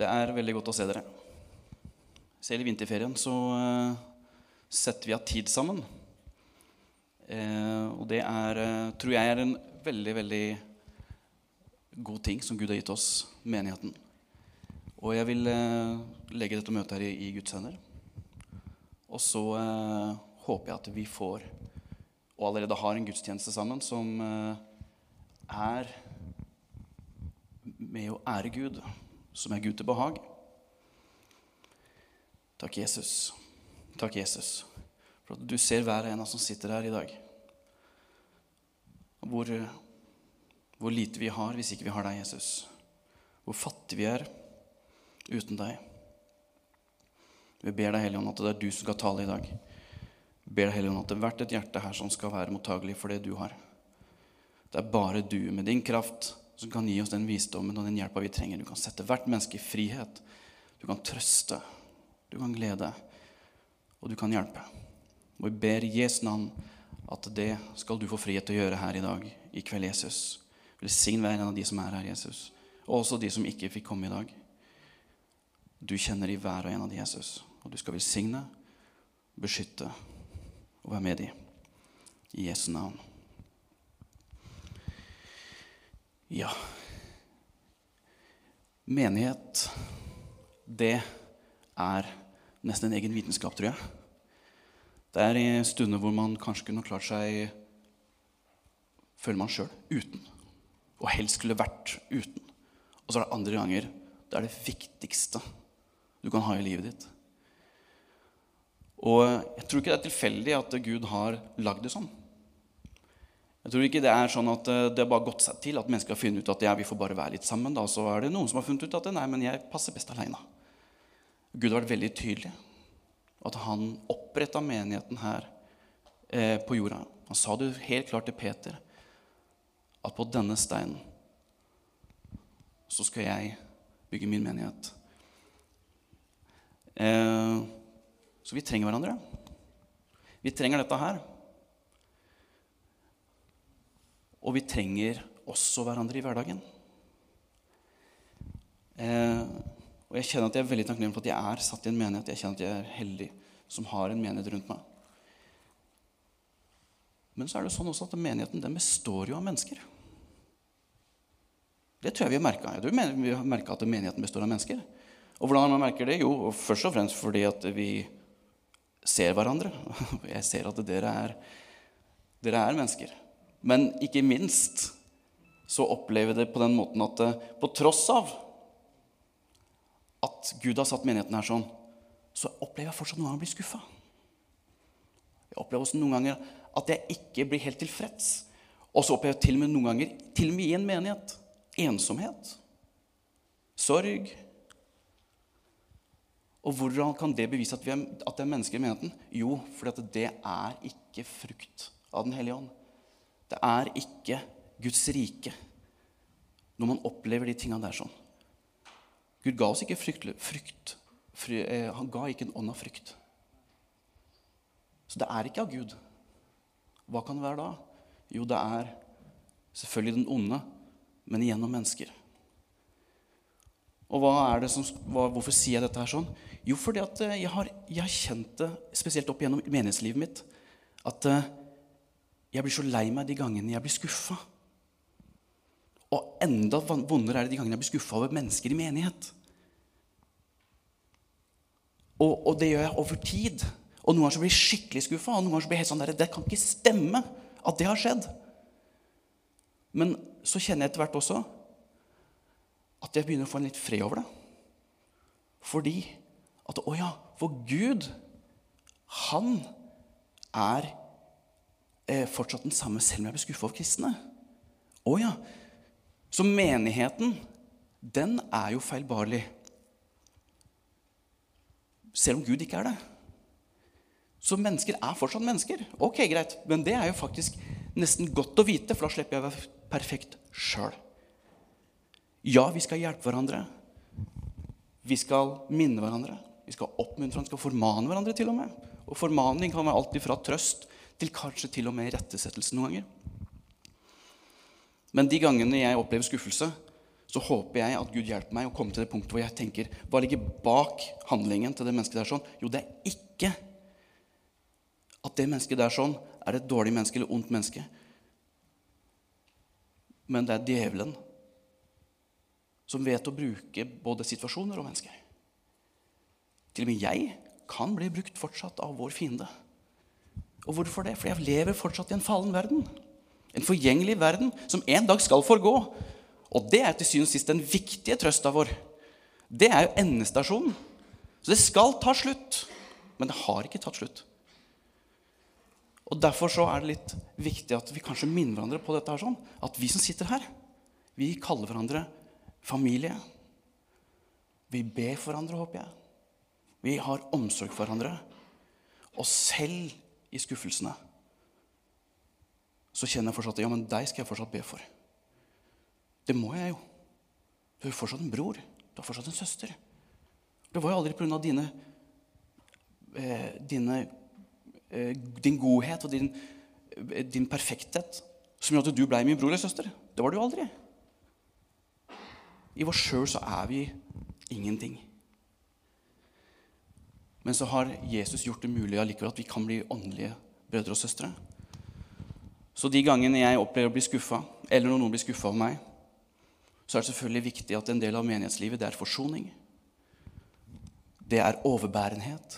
Det er veldig godt å se dere. Selv i vinterferien så eh, setter vi av tid sammen. Eh, og det er, eh, tror jeg er en veldig, veldig god ting som Gud har gitt oss, menigheten. Og jeg vil legge dette møtet her i, i Guds hender. Og så håper jeg at vi får, og allerede har, en gudstjeneste sammen som er med å ære Gud, som er Gud til behag. Takk, Jesus. Takk, Jesus, for at du ser hver en av oss som sitter her i dag. Hvor, hvor lite vi har hvis ikke vi har deg, Jesus. Hvor fattige vi er uten deg. Vi ber deg, Hellige at det er du som skal tale i dag. Vi ber deg, Hellige at det er hvert et hjerte her som skal være mottagelig for det du har. Det er bare du med din kraft som kan gi oss den visdommen og den hjelpa vi trenger. Du kan sette hvert menneske i frihet. Du kan trøste, du kan glede, og du kan hjelpe. Og vi ber Jesu navn at det skal du få frihet til å gjøre her i dag, i kveld, Jesus. Velsign hver en av de som er her, Jesus, og også de som ikke fikk komme i dag. Du kjenner i hver og en av de, Jesus, og du skal velsigne, beskytte og være med de. I Jesu navn. Ja Menighet, det er nesten en egen vitenskap, tror jeg. Det er i stunder hvor man kanskje kunne klart seg føler man sjøl uten. Og helst skulle vært uten. Og så er det andre ganger det er det viktigste du kan ha i livet ditt. Og jeg tror ikke det er tilfeldig at Gud har lagd det sånn. Jeg tror ikke det er sånn at eh, det har bare gått seg til at mennesker har funnet ut at ja, vi får bare være litt sammen. da, Så er det noen som har funnet ut at nei, men jeg passer best aleine. Gud har vært veldig tydelig. At han oppretta menigheten her eh, på jorda. Han sa det helt klart til Peter at på denne steinen så skal jeg bygge min menighet. Eh, så vi trenger hverandre. Vi trenger dette her. Og vi trenger også hverandre i hverdagen. Eh, og jeg kjenner at jeg er veldig takknemlig for at jeg er satt i en menighet. Jeg kjenner at jeg er heldig som har en menighet rundt meg. Men så er det sånn også at menigheten den består jo av mennesker. Det tror jeg vi har merka. Jeg vi har merka at menigheten består av mennesker. Og hvordan har man merker det? Jo, først og fremst fordi at vi ser hverandre. Jeg ser at dere er, dere er mennesker. Men ikke minst så opplever vi det på den måten at eh, på tross av at Gud har satt menigheten her sånn, så opplever jeg fortsatt noen ganger å bli skuffa. Jeg opplever også noen ganger at jeg ikke blir helt tilfreds. Og så opplever jeg til og med noen ganger, til og med i en menighet, ensomhet. Sorg. Og hvordan kan det bevise at, er, at det er mennesker i menigheten? Jo, fordi det er ikke frukt av Den hellige ånd. Det er ikke Guds rike når man opplever de tingene der sånn. Gud ga oss ikke frykt, frykt fry, eh, Han ga ikke en ånd av frykt. Så det er ikke av Gud. Hva kan det være da? Jo, det er selvfølgelig den onde, men igjennom mennesker. Og som, hva, Hvorfor sier jeg dette her sånn? Jo, fordi eh, jeg har, jeg har kjent det, spesielt opp gjennom menighetslivet mitt, at uh, jeg blir så lei meg de gangene jeg blir skuffa. Og enda vondere er det de gangene jeg blir skuffa over mennesker i menighet. Og, og, det gjør jeg over tid. Og noen ganger blir jeg skikkelig skuffa. Og noen ganger blir jeg helt sånn der, Det kan ikke stemme at det har skjedd. Men så kjenner jeg etter hvert også at jeg begynner å få en litt fred over det. Fordi at Å ja, for Gud, han er fortsatt den samme selv om jeg blir skuffa over kristne. Å ja. Så menigheten, den er jo feilbarlig. Selv om Gud ikke er det. Så mennesker er fortsatt mennesker. Ok, greit, Men det er jo faktisk nesten godt å vite, for da slipper jeg å være perfekt sjøl. Ja, vi skal hjelpe hverandre. Vi skal minne hverandre. Vi skal oppmuntre hverandre, vi skal formane hverandre til og med. Og formaning kan være alltid fra trøst til kanskje til og med rettesettelse noen ganger. Men de gangene jeg opplever skuffelse, så håper jeg at Gud hjelper meg å komme til det punktet hvor jeg tenker Hva ligger bak handlingen til det mennesket der sånn? Jo, det er ikke at det mennesket der sånn er et dårlig menneske eller ondt menneske. Men det er djevelen som vet å bruke både situasjoner og mennesker. Til og med jeg kan bli brukt fortsatt av vår fiende. Og hvorfor det? Fordi jeg lever fortsatt i en fallen verden. En forgjengelig verden som en dag skal forgå. Og det er til syvende og sist den viktige trøsta vår. Det er jo endestasjonen. Så det skal ta slutt. Men det har ikke tatt slutt. Og Derfor så er det litt viktig at vi kanskje minner hverandre på dette. her sånn, At vi som sitter her, vi kaller hverandre familie. Vi ber for hverandre, håper jeg. Vi har omsorg for hverandre. Og selv i skuffelsene så kjenner jeg fortsatt at ja, men deg skal jeg fortsatt be for. Det må jeg jo. Du er jo fortsatt en bror. Du er fortsatt en søster. Det var jo aldri pga. dine, eh, dine eh, din godhet og din, eh, din perfekthet som gjorde at du ble min bror eller søster. Det var jo aldri. I oss sjøl så er vi ingenting. Men så har Jesus gjort det mulig allikevel at vi kan bli åndelige brødre og søstre. Så de gangene jeg opplever å bli skuffa, eller når noen blir skuffa over meg, så er det selvfølgelig viktig at en del av menighetslivet det er forsoning. Det er overbærenhet.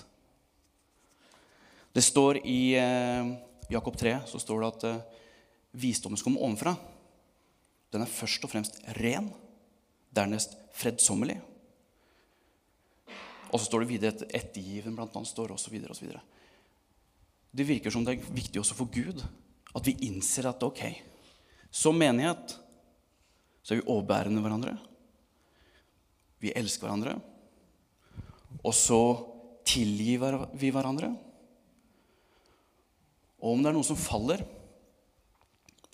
Det står i eh, Jakob 3 så står det at eh, visdommen som kommer ovenfra, den er først og fremst ren, dernest fredsommelig. Og så står det videre et ettergiven blant annet står osv. osv. Det virker som det er viktig også for Gud at vi innser at ok, som menighet så er vi overbærende hverandre. Vi elsker hverandre. Og så tilgir vi hverandre. Og om det er noe som faller,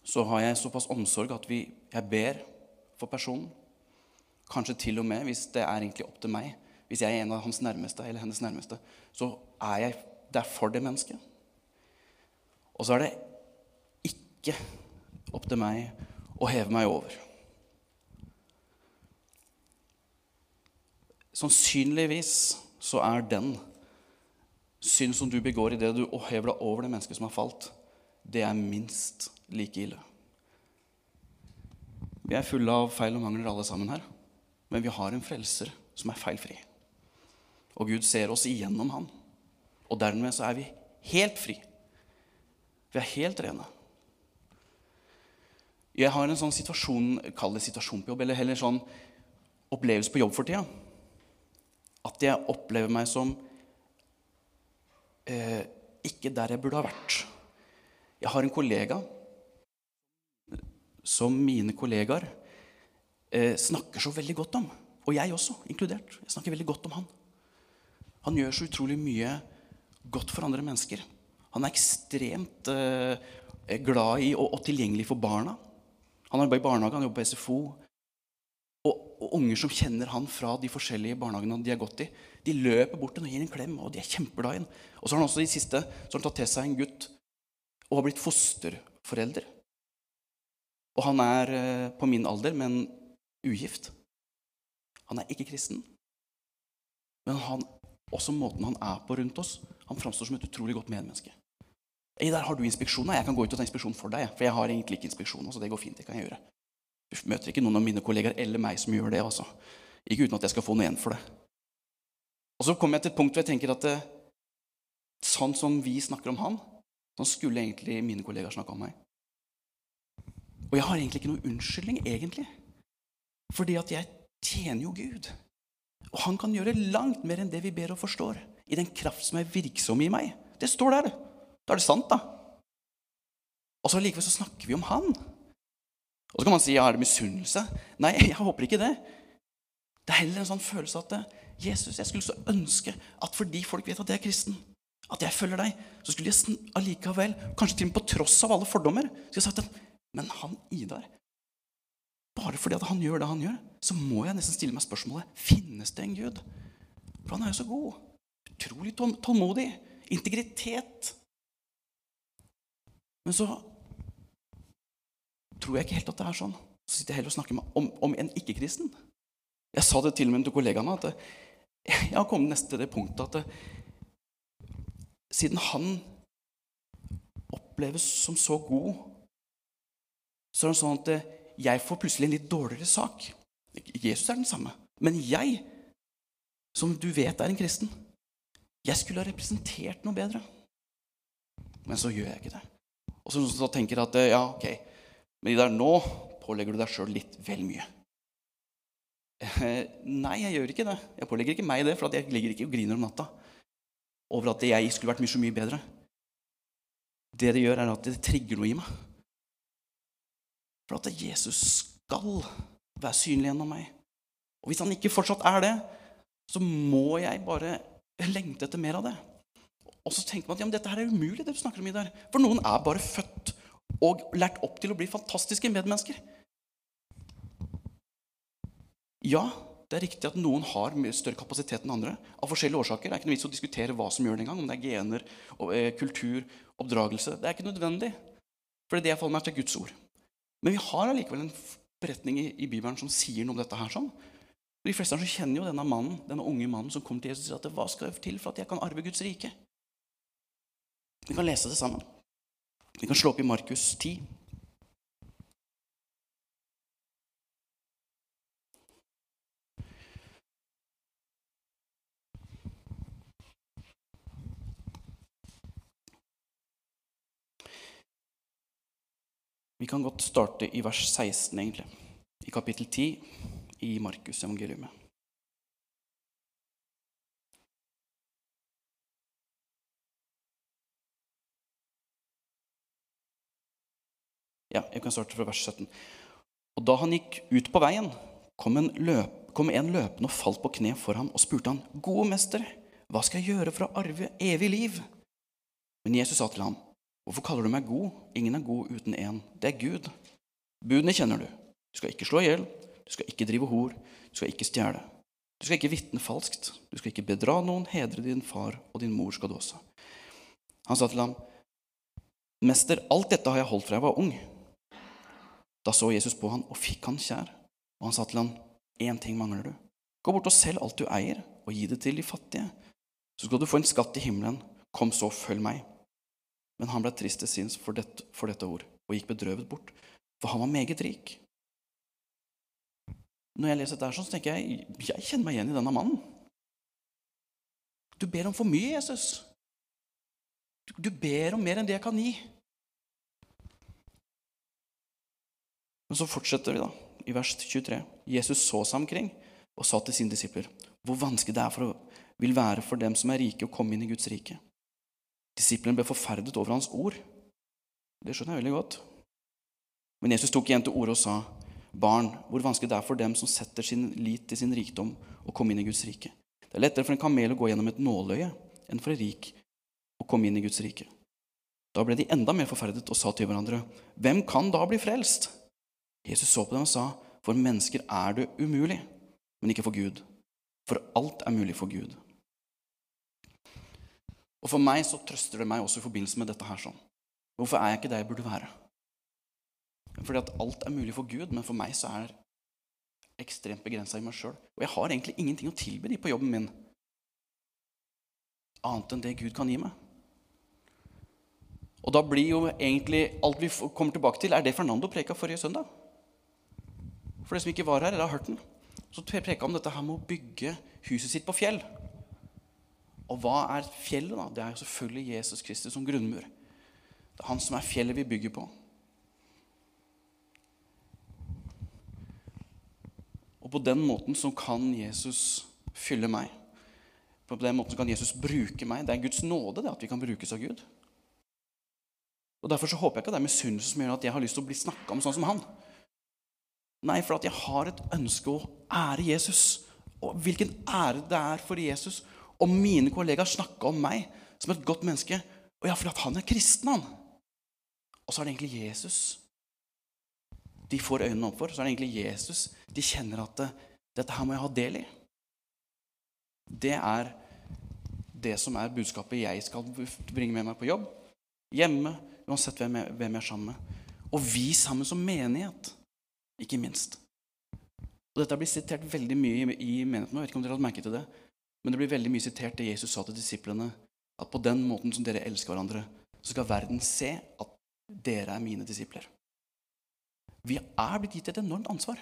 så har jeg såpass omsorg at vi, jeg ber for personen. Kanskje til og med, hvis det er egentlig opp til meg, hvis jeg er en av hans nærmeste eller hennes nærmeste, så er jeg der for det mennesket. Og så er det ikke opp til meg å heve meg over. Sannsynligvis så er den synd som du begår i det du hever deg over det mennesket som har falt, det er minst like ille. Vi er fulle av feil og mangler alle sammen her, men vi har en frelser som er feilfri. Og Gud ser oss igjennom han. Og dermed så er vi helt fri. Vi er helt rene. Jeg har en sånn situasjon, kall det situasjon på jobb, eller heller sånn opplevelse på jobb for tida. At jeg opplever meg som eh, ikke der jeg burde ha vært. Jeg har en kollega som mine kollegaer eh, snakker så veldig godt om. Og jeg også, inkludert. Jeg snakker veldig godt om han. Han gjør så utrolig mye godt for andre mennesker. Han er ekstremt eh, glad i og, og, tilgjengelig for barna. Han jobber i barnehage, han jobber på SFO. Og, og, unger som kjenner han fra de forskjellige barnehagene de har gått i, de løper bort til ham og gir en klem, og de er kjempeglade i ham. Og så har han også i siste så har han tatt til seg en gutt og har blitt fosterforelder. Og han er eh, på min alder, men ugift. Han er ikke kristen. Men han, også måten han er på rundt oss, han framstår som et utrolig godt medmenneske. Hey, der har du inspeksjon. Jeg kan gå ut og ta inspeksjon for deg. For jeg har egentlig ikke inspeksjon. så det går fint, det kan jeg gjøre. Du møter ikke noen av mine kollegaer eller meg som gjør det. altså. Ikke uten at jeg skal få noe igjen for det. Og så kommer jeg til et punkt hvor jeg tenker at eh, sånn som vi snakker om han, sånn skulle egentlig mine kollegaer snakke om meg. Og jeg har egentlig ikke noen unnskyldning, egentlig. Fordi at jeg tjener jo Gud. Og han kan gjøre langt mer enn det vi ber og forstår, i den kraft som er virksom i meg. Det står der. Da er det sant, da. Og så likevel så snakker vi om han. Og så kan man si ja, er det misunnelse? Nei, jeg håper ikke det. Det er heller en sånn følelse at Jesus, jeg skulle så ønske at fordi folk vet at jeg er kristen, at jeg følger deg, så skulle jeg allikevel, kanskje til og med på tross av alle fordommer, skulle jeg sagt at men han Idar Bare fordi at han gjør det han gjør, så må jeg nesten stille meg spørsmålet finnes det en Gud. For han er jo så god. Utrolig tålmodig. Integritet. Men så tror jeg ikke helt at det er sånn. Så sitter jeg heller og snakker om, om en ikke-kristen. Jeg sa det til og med til kollegaene at jeg har kommet nesten til det punktet at siden han oppleves som så god, så er det sånn at jeg får plutselig en litt dårligere sak. Jesus er den samme. Men jeg, som du vet er en kristen, jeg skulle ha representert noe bedre. Men så gjør jeg ikke det. Og så, så tenker jeg at ja, ok, men i der nå pålegger du deg sjøl litt vel mye. Eh, nei, jeg gjør ikke det. Jeg pålegger ikke meg det, for jeg ligger ikke og griner om natta over at jeg skulle vært mye så mye bedre. Det det gjør, er at det trigger noe i meg. For at Jesus skal være synlig gjennom meg. Og hvis han ikke fortsatt er det, så må jeg bare lengte etter mer av det. Og så tenker man at ja, dette her er umulig, det du snakker om i der. For noen er bare født og lært opp til å bli fantastiske medmennesker. Ja, det er riktig at noen har større kapasitet enn andre. Av forskjellige årsaker. Det er ikke noe vits å diskutere hva som gjør det engang. Om det er gener, eh, kultur, oppdragelse. Det er ikke nødvendig. For det er det jeg forholder meg til Guds ord. Men vi har allikevel en beretning i, i, Bibelen som sier noe om dette her. sånn. De fleste av oss kjenner jo denne mannen, denne unge mannen som kommer til Jesus og sier at hva skal jeg til for at jeg kan arve Guds rike? Vi kan lese det sammen. Vi kan slå opp i Markus 10. Vi kan godt starte i vers 16, egentlig. I kapittel 10 i Markus evangeliumet. Ja, jeg kan starte fra vers 17. Og da han gikk ut på veien, kom en, løp, kom en løpende og falt på kne for ham og spurte han, 'Gode mester, hva skal jeg gjøre for å arve evig liv?' Men Jesus sa til ham, Hvorfor kaller du meg god? Ingen er god uten én. Det er Gud. Budene kjenner du. Du skal ikke slå i hjel. Du skal ikke drive hor. Du skal ikke stjele. Du skal ikke vitne falskt. Du skal ikke bedra noen. Hedre din far og din mor skal du også. Han sa til ham, Mester, alt dette har jeg holdt fra jeg var ung. Da så Jesus på han og fikk han kjær. Og han sa til ham, Én ting mangler du. Gå bort og selg alt du eier, og gi det til de fattige. Så skal du få en skatt i himmelen. Kom så, følg meg. Men han ble trist til sinns for, for, dette ord og gikk bedrøvet bort, for han var meget rik. Når jeg leser dette, så tenker jeg jeg kjenner meg igjen i denne mannen. Du ber om for mye, Jesus. Du, du ber om mer enn det jeg kan gi. Men så fortsetter vi da, i vers 23. Jesus så seg omkring og sa til sine disipler hvor vanskelig det er for vil være for dem som er rike, å komme inn i Guds rike. Disiplene ble forferdet over hans ord. Det skjønner jeg veldig godt. Men Jesus tok igjen til orde og sa, Barn, hvor vanskelig det er for dem som setter sin lit til sin rikdom, å komme inn i Guds rike. Det er lettere for en kamel å gå gjennom et nåløye enn for en rik å komme inn i Guds rike. Da ble de enda mer forferdet og sa til hverandre, Hvem kan da bli frelst? Jesus så på dem og sa, For mennesker er det umulig, men ikke for Gud. For alt er mulig for Gud. Og for meg så trøster det meg også i forbindelse med dette her sånn. Hvorfor er jeg ikke der jeg burde være? Fordi at alt er mulig for Gud, men for meg så er det ekstremt begrensa i meg sjøl. Og jeg har egentlig ingenting å tilby de på jobben min annet enn det Gud kan gi meg. Og da blir jo egentlig alt vi kommer tilbake til, er det Fernando preka forrige søndag. For de som ikke var her eller har hørt den, så preka han om dette her med å bygge huset sitt på fjell. Og hva er fjellet, da? Det er jo selvfølgelig Jesus Kristus som grunnmur. Det er han som er fjellet vi bygger på. Og på den måten så kan Jesus fylle meg. På den måten kan Jesus bruke meg. Det er Guds nåde det at vi kan brukes av Gud. Og Derfor så håper jeg ikke det er misunnelse som gjør at jeg har lyst til å bli snakka om sånn som han. Nei, for at jeg har et ønske å ære Jesus. Og hvilken ære det er for Jesus og mine kollegaer snakka om meg som et godt menneske. Og ja, fordi at han er kristen, han. Og så er det egentlig Jesus de får øynene opp for. Så er det egentlig Jesus de kjenner at det, dette her må jeg ha del i. Det er det som er budskapet jeg skal bringe med meg på jobb, hjemme, uansett hvem jeg, hvem jeg er sammen med. Og vi sammen som menighet Ikke minst. Og Dette blir sitert veldig mye i, i menigheten. Jeg vet ikke om dere har merket til det, Men det blir veldig mye sitert det Jesus sa til disiplene. At på den måten som dere elsker hverandre, så skal verden se at dere er mine disipler. Vi er blitt gitt et enormt ansvar.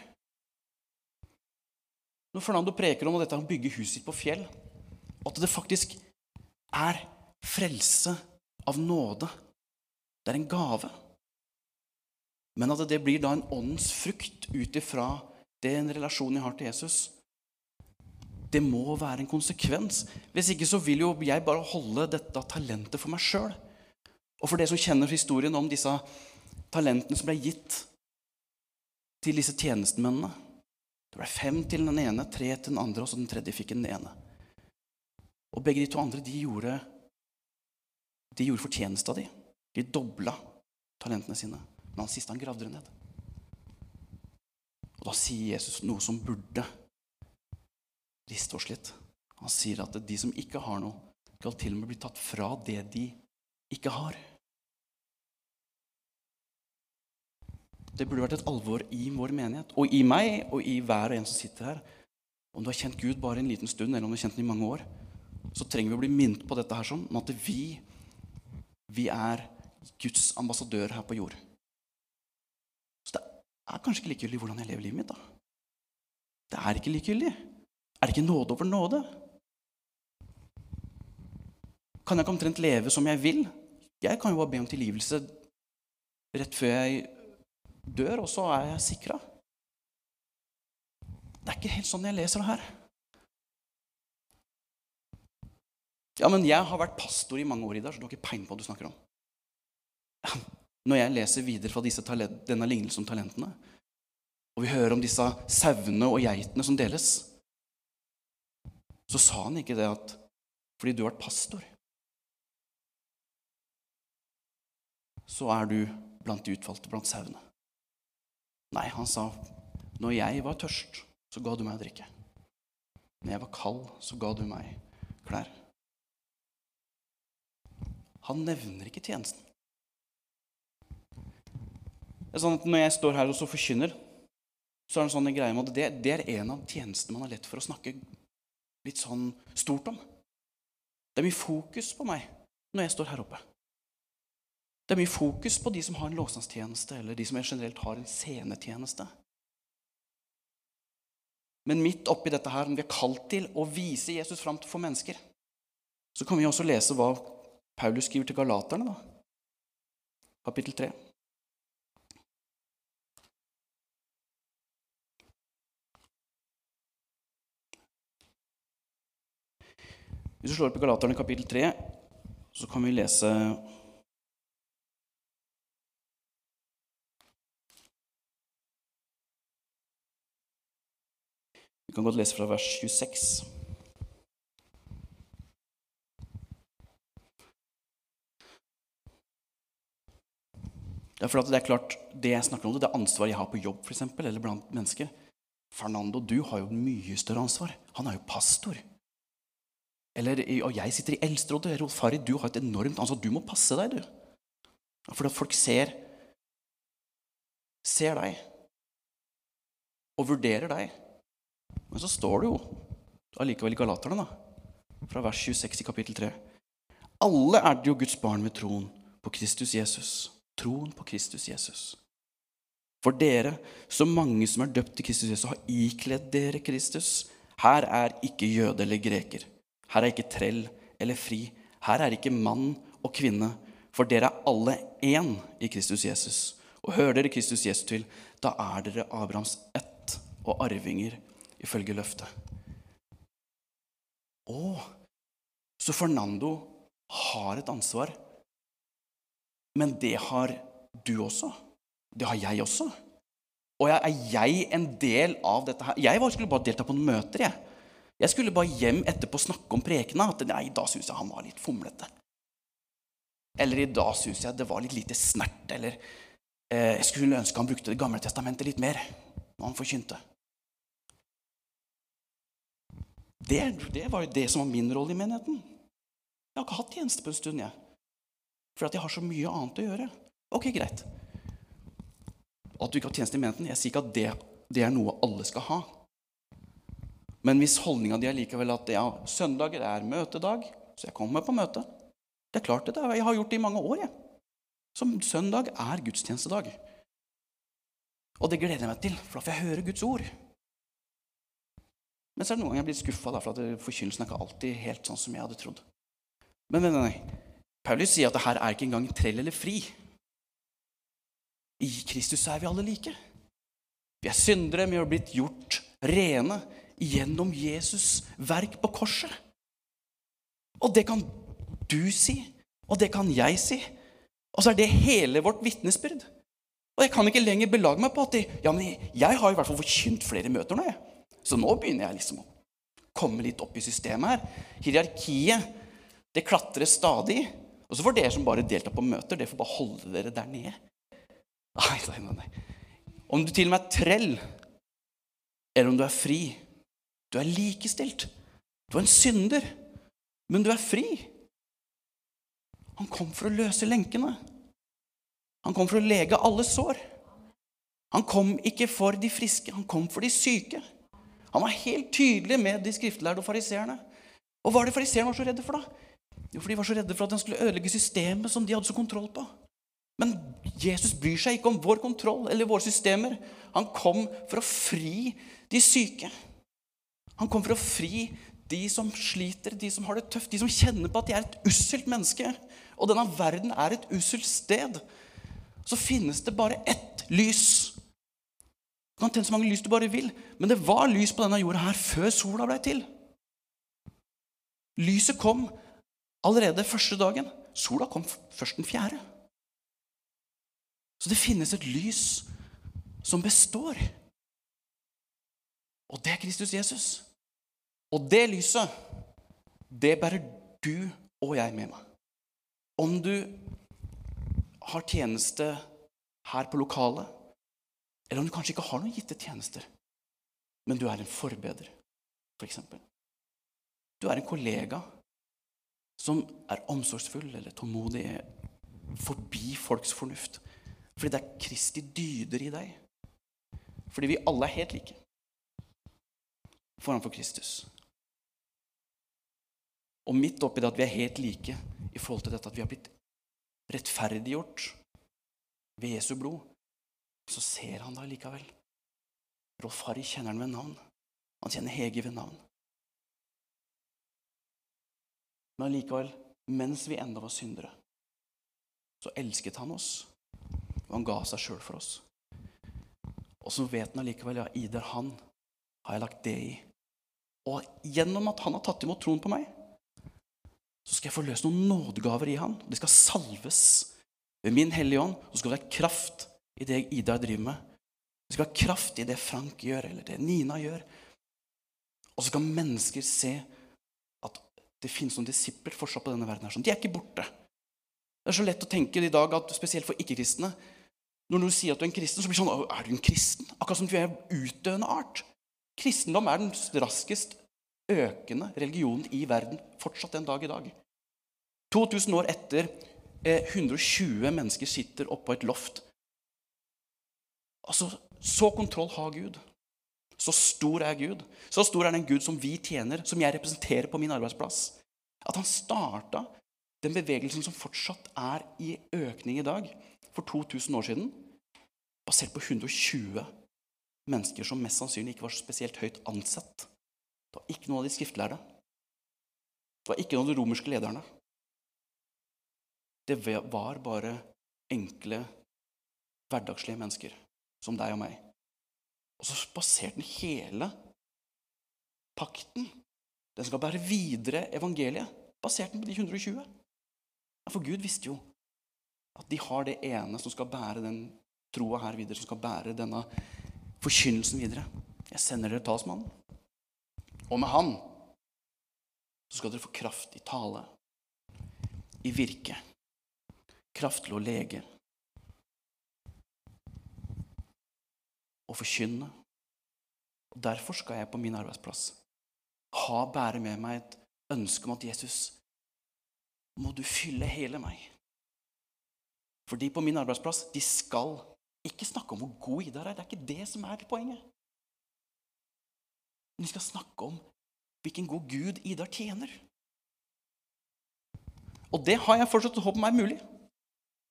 Når Fernando preker om at dette å bygge huset sitt på fjell, og at det faktisk er frelse av nåde. Det er en gave. Men at det blir da en åndens frukt ut ifra den relasjonen jeg har til Jesus. Det må være en konsekvens. Hvis ikke så vil jo jeg bare holde dette talentet for meg sjøl. Og for det som kjenner historien om disse talentene som ble gitt til disse tjenestemennene Det ble fem til den ene, tre til den andre, og så den tredje fikk den ene. Og begge de to andre de gjorde, de gjorde fortjenesta av de. De dobla talentene sine. Men han siste han gravde det ned. Og Da sier Jesus noe som burde riste oss litt. Han sier at de som ikke har noe, skal til og med bli tatt fra det de ikke har. Det burde vært et alvor i vår menighet, og i meg og i hver og en som sitter her. Om du har kjent Gud bare en liten stund, eller om du har kjent den i mange år, så trenger vi å bli minnet på dette her sånn, at vi, vi er Guds ambassadør her på jord. Så det er kanskje ikke likegyldig hvordan jeg lever livet mitt, da. Det er ikke likegyldig. Er det ikke nåde over nåde? Kan jeg ikke omtrent leve som jeg vil? Jeg kan jo bare be om tilgivelse rett før jeg dør, og så er jeg sikra. Det er ikke helt sånn jeg leser det her. Ja, men jeg har vært pastor i mange år, Idar, så du har ikke peiling på hva du snakker om. Når jeg leser videre fra denne lignelsen om talentene, og vi hører om disse sauene og geitene som deles, så sa han ikke det at fordi du har vært pastor, så er du blant de utvalgte, blant sauene. Nei, han sa når jeg var tørst, så ga du meg å drikke. Når jeg var kald, så ga du meg klær. Han nevner ikke tjenesten. Det er sånn at Når jeg står her og så forkynner, så er det en sånn greie med at det, det, er en av tjenestene man har lett for å snakke litt sånn stort om. Det er mye fokus på meg når jeg står her oppe. Det er mye fokus på de som har en lovsangstjeneste, eller de som generelt har en scenetjeneste. Men midt oppi dette her, om vi er kalt til å vise Jesus fram for mennesker, så kan vi også lese hva Paulus skriver til galaterne, da. kapittel 3. Hvis du slår opp i Galaterne kapittel 3, så kan vi lese Vi kan godt lese fra vers 26. Det er, for at det er klart, det jeg snakker om, det, er ansvaret jeg har på jobb, for eksempel, eller blant mennesker. Fernando, du har jo mye større ansvar. Han er jo pastor. Eller, og jeg sitter i Eldsterådet. Rolf Harry, du har et enormt ansvar. Du må passe deg, du. Fordi at folk ser ser deg og vurderer deg. Men så står det jo allikevel i Galaterne, da, fra vers 26 i kapittel 3. Alle er det jo Guds barn ved troen på Kristus Jesus. Troen på Kristus Jesus. For dere, så mange som er døpt til Kristus Jesus, har ikledd dere Kristus. Her er ikke jøde eller greker. Her er ikke trell eller fri. Her er ikke mann og kvinne. For dere er alle én i Kristus Jesus. Og hører dere Kristus Jesus til, da er dere Abrahams ett og arvinger ifølge løftet. Å, så Fernando har et ansvar. Men det har du også. Det har jeg også. Og er jeg en del av dette her? Jeg skulle bare delta på noen møter. jeg. Jeg skulle bare hjem etterpå snakke om prekena. At nei, da syns jeg han var litt fomlete. Eller i dag syns jeg det var litt lite snert. Eller eh, jeg skulle ønske han brukte Det gamle testamentet litt mer når han forkynte. Det, det var jo det som var min rolle i menigheten. Jeg har ikke hatt tjeneste på en stund, jeg. For jeg har så mye annet å gjøre. Ok, greit. at du ikke har tjeneste i menigheten. Jeg sier ikke at det, det er noe alle skal ha. Men hvis holdninga di er likevel at ja, søndager er møtedag, så jeg kommer på møte Det er klart det. Jeg har gjort det i mange år. jeg. Som søndag er gudstjenestedag. Og det gleder jeg meg til, for da får jeg høre Guds ord. Men så er det noen ganger jeg blir skuffa for at forkynnelsen er ikke alltid helt sånn som jeg hadde trodd. Men nei, nei. Paulus sier at det her er ikke engang trell eller fri. I Kristus er vi alle like. Vi er syndere, vi har blitt gjort rene gjennom Jesus' verk på korset. Og det kan du si, og det kan jeg si. Og så er det hele vårt vitnesbyrd. Og jeg kan ikke lenger belage meg på at de, ja, men jeg har i hvert fall forkynt flere møter nå. jeg. Så nå begynner jeg liksom å komme litt opp i systemet her. Hierarkiet det klatrer stadig. Og så får dere som bare deltar på møter, det får bare holde dere der nede. Nei, nei, nei. Om du til og med er trell, eller om du er fri Du er likestilt. Du er en synder, men du er fri. Han kom for å løse lenkene. Han kom for å lege alle sår. Han kom ikke for de friske, han kom for de syke. Han var helt tydelig med de skriftlærde og fariseerne. Og hva er det fariseerne var så redde for, da? Jo, for de var så redde for at han skulle ødelegge systemet som de hadde så kontroll på. Men Jesus bryr seg ikke om vår kontroll eller våre systemer. Han kom for å fri de syke. Han kom for å fri de som sliter, de som har det tøft, de som kjenner på at de er et usselt menneske. Og denne verden er et usselt sted så finnes det bare ett lys. Du kan tenne så mange lys du bare vil, men det var lys på denne jorda her før sola ble til. Lyset kom allerede første dagen. Sola kom først den fjerde. Så det finnes et lys som består. Og det er Kristus Jesus. Og det lyset, det bærer du og jeg med meg. Om du har tjeneste her på lokalet, eller om du kanskje ikke har noen gitte tjenester, men du er en forbeder, f.eks. For du er en kollega som er omsorgsfull eller tålmodig forbi folks fornuft. Fordi det er Kristi dyder i deg. Fordi vi alle er helt like foranfor Kristus. Og midt oppi det at vi er helt like i forhold til dette at vi har blitt rettferdiggjort ved Jesu blod, så ser han da likevel. Rolf Harry kjenner han ved navn. Han kjenner Hege ved navn. Men allikevel, mens vi enda var syndere, så elsket han oss, og han ga seg sjøl for oss. Og så vet han allikevel ja, Ider, han har jeg lagt det i. Og gjennom at han har tatt imot troen på meg, så skal jeg få løst noen nådegaver i han. De skal salves ved min Hellige Ånd. Så skal det være kraft i det Ida driver med. Det skal være kraft i det Frank gjør, eller det Nina gjør. Og så skal mennesker se at det finnes noen disipler fortsatt på denne verden. her. De er ikke borte. Det er så lett å tenke i dag at spesielt for ikke-kristne Når du sier at du er en kristen, så blir det sånn Er du en kristen? Akkurat som du er utdøende art. Kristendom er den raskest økende religionen i verden fortsatt en dag i dag. 2000 år etter eh, 120 mennesker sitter oppå et loft. Altså, Så kontroll har Gud. Så stor er Gud. Så stor er den Gud som vi tjener, som jeg representerer på min arbeidsplass. At han starta den bevegelsen som fortsatt er i økning i dag, for 2000 år siden, basert på 120 mennesker som mest sannsynlig ikke var spesielt høyt ansett. Det var ikke noen av de skriftlærde. Det var ikke noen av de romerske lederne. Det var bare enkle, hverdagslige mennesker som deg og meg. Og så baserte den hele pakten Den skal bære videre evangeliet. Basert den på de 120. For Gud visste jo at de har det ene som skal bære den troa her videre, som skal bære denne forkynnelsen videre. Jeg sender dere talsmannen. Og med han så skal dere få kraft i tale, i virke, kraft til å lege og forkynne. Og Derfor skal jeg på min arbeidsplass ha bære med meg et ønske om at Jesus, må du fylle hele meg. For de på min arbeidsplass, de skal ikke snakke om hvor god Idar er. Det er ikke det som er poenget. Men vi skal snakke om hvilken god Gud Idar tjener. Og det har jeg fortsatt håp om er mulig.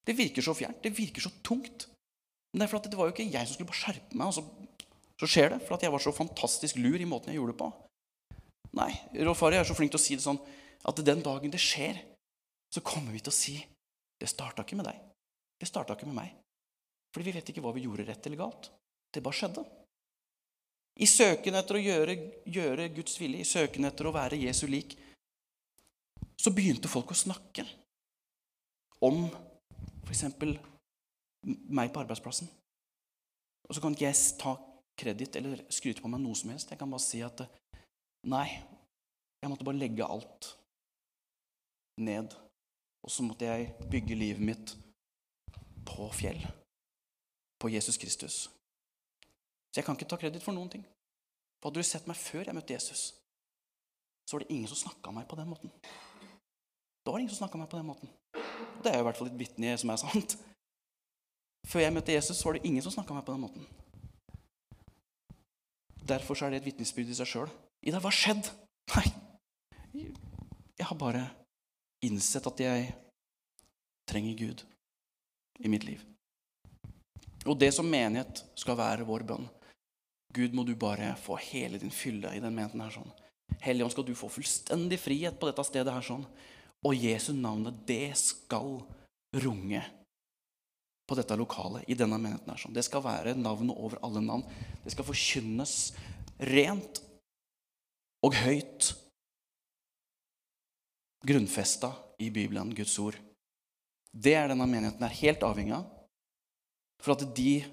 Det virker så fjernt, det virker så tungt. Men det er for at det var jo ikke jeg som skulle bare skjerpe meg, og så, så skjer det. For at jeg var så fantastisk lur i måten jeg gjorde det på. Nei, Rolf Ari er så flink til å si det sånn at den dagen det skjer, så kommer vi til å si det starta ikke med deg. Det starta ikke med meg. Fordi vi vet ikke hva vi gjorde rett eller galt. Det bare skjedde. I søken etter å gjøre, gjøre Guds vilje, i søken etter å være Jesu lik, så begynte folk å snakke om f.eks. meg på arbeidsplassen. Og så kan ikke jeg ta kreditt eller skryte på meg noe som helst. Jeg kan bare si at nei, jeg måtte bare legge alt ned. Og så måtte jeg bygge livet mitt på fjell. På Jesus Kristus. Så jeg kan ikke ta kreditt for noen ting. For hadde du sett meg før jeg møtte Jesus, så var det ingen som snakka meg på den måten. Da var det ingen som snakka meg på den måten. Det er jo i hvert fall et vitne som er sant. Før jeg møtte Jesus, så var det ingen som snakka meg på den måten. Derfor er det et vitnesbyrd i seg sjøl. Ida, hva har skjedd? Nei, jeg har bare innsett at jeg trenger Gud i mitt liv. Og det som menighet skal være vår bønn. Gud, må du bare få hele din fylle i den menigheten her sånn. Helligånd, skal du få fullstendig frihet på dette stedet her sånn. Og Jesu navnet, det skal runge på dette lokalet i denne menigheten her sånn. Det skal være navnet over alle navn. Det skal forkynnes rent og høyt grunnfesta i Bibelen, Guds ord. Det er denne menigheten er helt avhengig av. For at de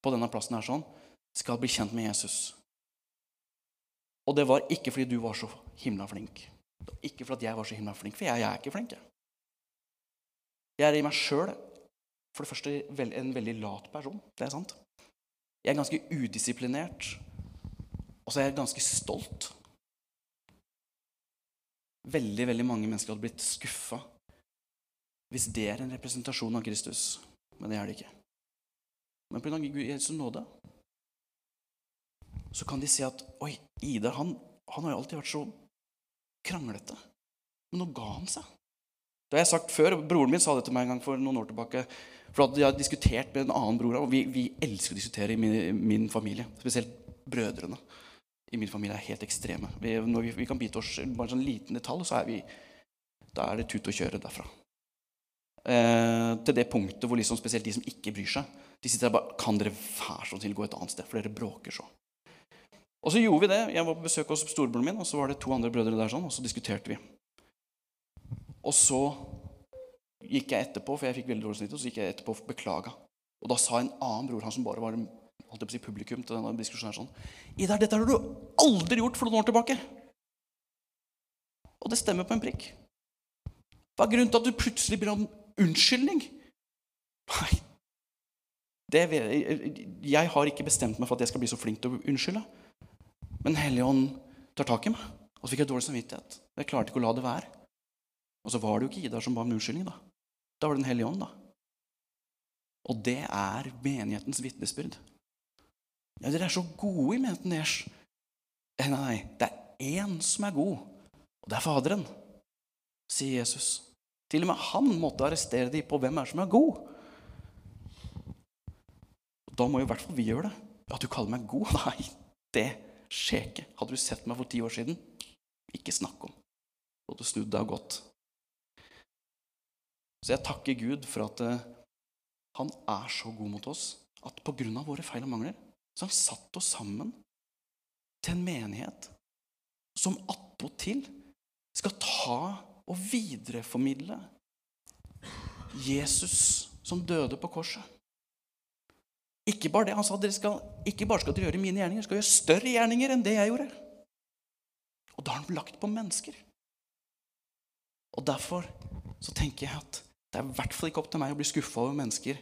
på denne plassen her sånn skal bli kjent med Jesus. Og det var ikke fordi du var så himla flink. Ikke fordi jeg var så himla flink, for jeg, jeg er ikke flink. Jeg, jeg er i meg sjøl for det første en veldig lat person. Det er sant. Jeg er ganske udisiplinert. Og så er jeg ganske stolt. Veldig veldig mange mennesker hadde blitt skuffa hvis det er en representasjon av Kristus. Men det er det ikke. Men pga. Jesu nåde så kan de si at Oi, Ida han, han har jo alltid vært så kranglete. Men nå ga han seg. Det har jeg sagt før. Broren min sa det til meg en gang for noen år tilbake. For at Jeg har diskutert med en annen bror, og vi, vi elsker å diskutere i min, min familie. Spesielt brødrene i min familie er helt ekstreme. Vi, når vi, vi, kan bite oss bare en sånn liten detalj, så er vi Da er det tut og kjøre derfra. Eh, til det punktet hvor liksom spesielt de som ikke bryr seg, de sitter der bare Kan dere være så snill gå et annet sted, for dere bråker så. Og så gjorde vi det. Jeg var på besøk hos storebroren min, og så var det to andre brødre der, sånn, og så diskuterte vi. Og så gikk jeg etterpå, for jeg fikk veldig dårlig snitt, og så gikk jeg etterpå og beklaga. Og da sa en annen bror, han som bare var holdt jeg på å si, publikum til denne diskusjonen her sånn Idar, dette har du aldri gjort for noen år tilbake. Og det stemmer på en prikk. Hva er grunnen til at du plutselig blir om unnskyldning? Nei, det, jeg har ikke bestemt meg for at jeg skal bli så flink til å unnskylde. Men Helligånd tar tak i meg. Og så fikk jeg dårlig samvittighet. Jeg klarte ikke å la det være. Og så var det jo ikke Idar som ba om unnskyldning. Da Da var det Den hellige ånd. da. Og det er menighetens vitnesbyrd. Ja, dere er så gode i menigheten deres. Nei, nei, det er én som er god, og det er Faderen, sier Jesus. Til og med han måtte arrestere dem på hvem er som er god. Da må jo i hvert fall vi gjøre det. Ja, du kaller meg god? Nei, det skjer ikke. Hadde du sett meg for ti år siden, ikke snakk om. Du hadde snudd deg og gått. Så jeg takker Gud for at uh, han er så god mot oss at av våre feil og mangler så han satt oss sammen til en menighet som attpåtil skal ta og videreformidle Jesus som døde på korset. Ikke bare det, Han sa dere skal, ikke bare skal dere gjøre mine gjerninger, dere skal gjøre større gjerninger enn det jeg gjorde. Og da har han lagt på mennesker. Og Derfor så tenker jeg at det er i hvert fall ikke opp til meg å bli skuffa over mennesker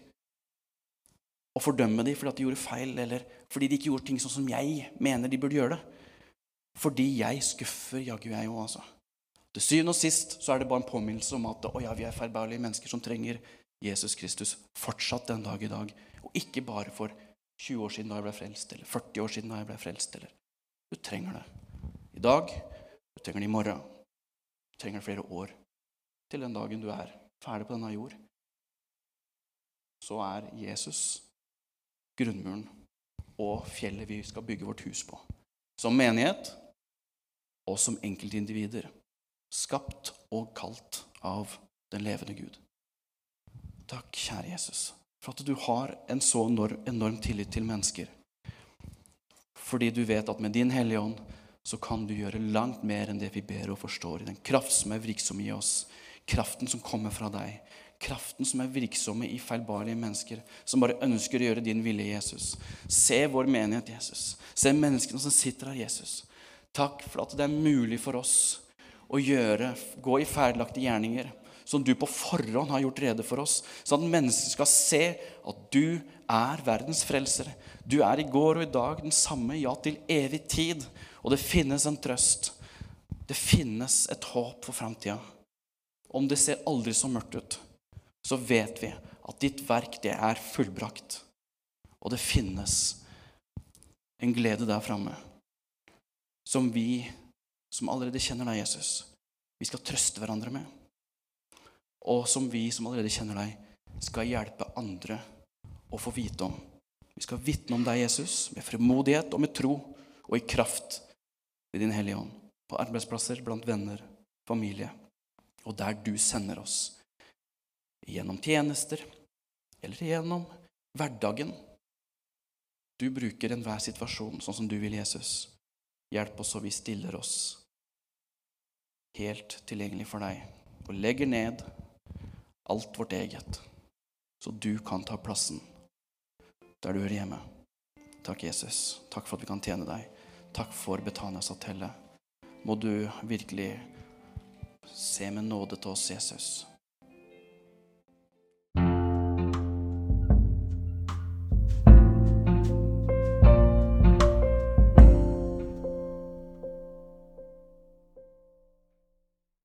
og fordømme dem fordi de gjorde feil, eller fordi de ikke gjorde ting sånn som jeg mener de burde gjøre det. Fordi jeg skuffer jaggu jeg òg, altså. Til syvende og sist så er det bare en påminnelse om at oh ja, vi er feilbærlige mennesker som trenger Jesus Kristus fortsatt den dag i dag. Og ikke bare for 20 år siden da jeg ble frelst, eller 40 år siden da jeg ble frelst. eller Du trenger det i dag, du trenger det i morgen. Du trenger det flere år. Til den dagen du er ferdig på denne jord. Så er Jesus grunnmuren og fjellet vi skal bygge vårt hus på. Som menighet og som enkeltindivider. Skapt og kalt av den levende Gud. Takk, kjære Jesus, for at du har en så enorm, tillit til mennesker. Fordi du vet at med din Hellige Ånd så kan du gjøre langt mer enn det vi ber og forstår. I den kraft som er virksom i oss, kraften som kommer fra deg, kraften som er virksomme i feilbarlige mennesker, som bare ønsker å gjøre din vilje, Jesus. Se vår menighet, Jesus. Se menneskene som sitter her, Jesus. Takk for at det er mulig for oss å gjøre, gå i ferdelagte gjerninger som du på forhånd har gjort rede for oss, sånn at mennesker skal se at du er verdens frelser. Du er i går og i dag den samme, ja, til evig tid. Og det finnes en trøst. Det finnes et håp for framtida. Om det ser aldri så mørkt ut, så vet vi at ditt verk, det er fullbrakt. Og det finnes en glede der framme som vi som allerede kjenner deg, Jesus, vi skal trøste hverandre med og som vi som allerede kjenner deg, skal hjelpe andre å få vite om. Vi skal vitne om deg, Jesus, med fremodighet og med tro og i kraft i Din Hellige Ånd. På arbeidsplasser, blant venner, familie, og der du sender oss. Gjennom tjenester eller gjennom hverdagen. Du bruker enhver situasjon sånn som du vil, Jesus. Hjelp oss så vi stiller oss helt tilgjengelig for deg og legger ned alt vårt eget, så du kan ta plassen der du hører hjemme. Takk, Jesus. Takk for at vi kan tjene deg. Takk for Betanias Atelle. Må du virkelig se med nåde til oss, Jesus.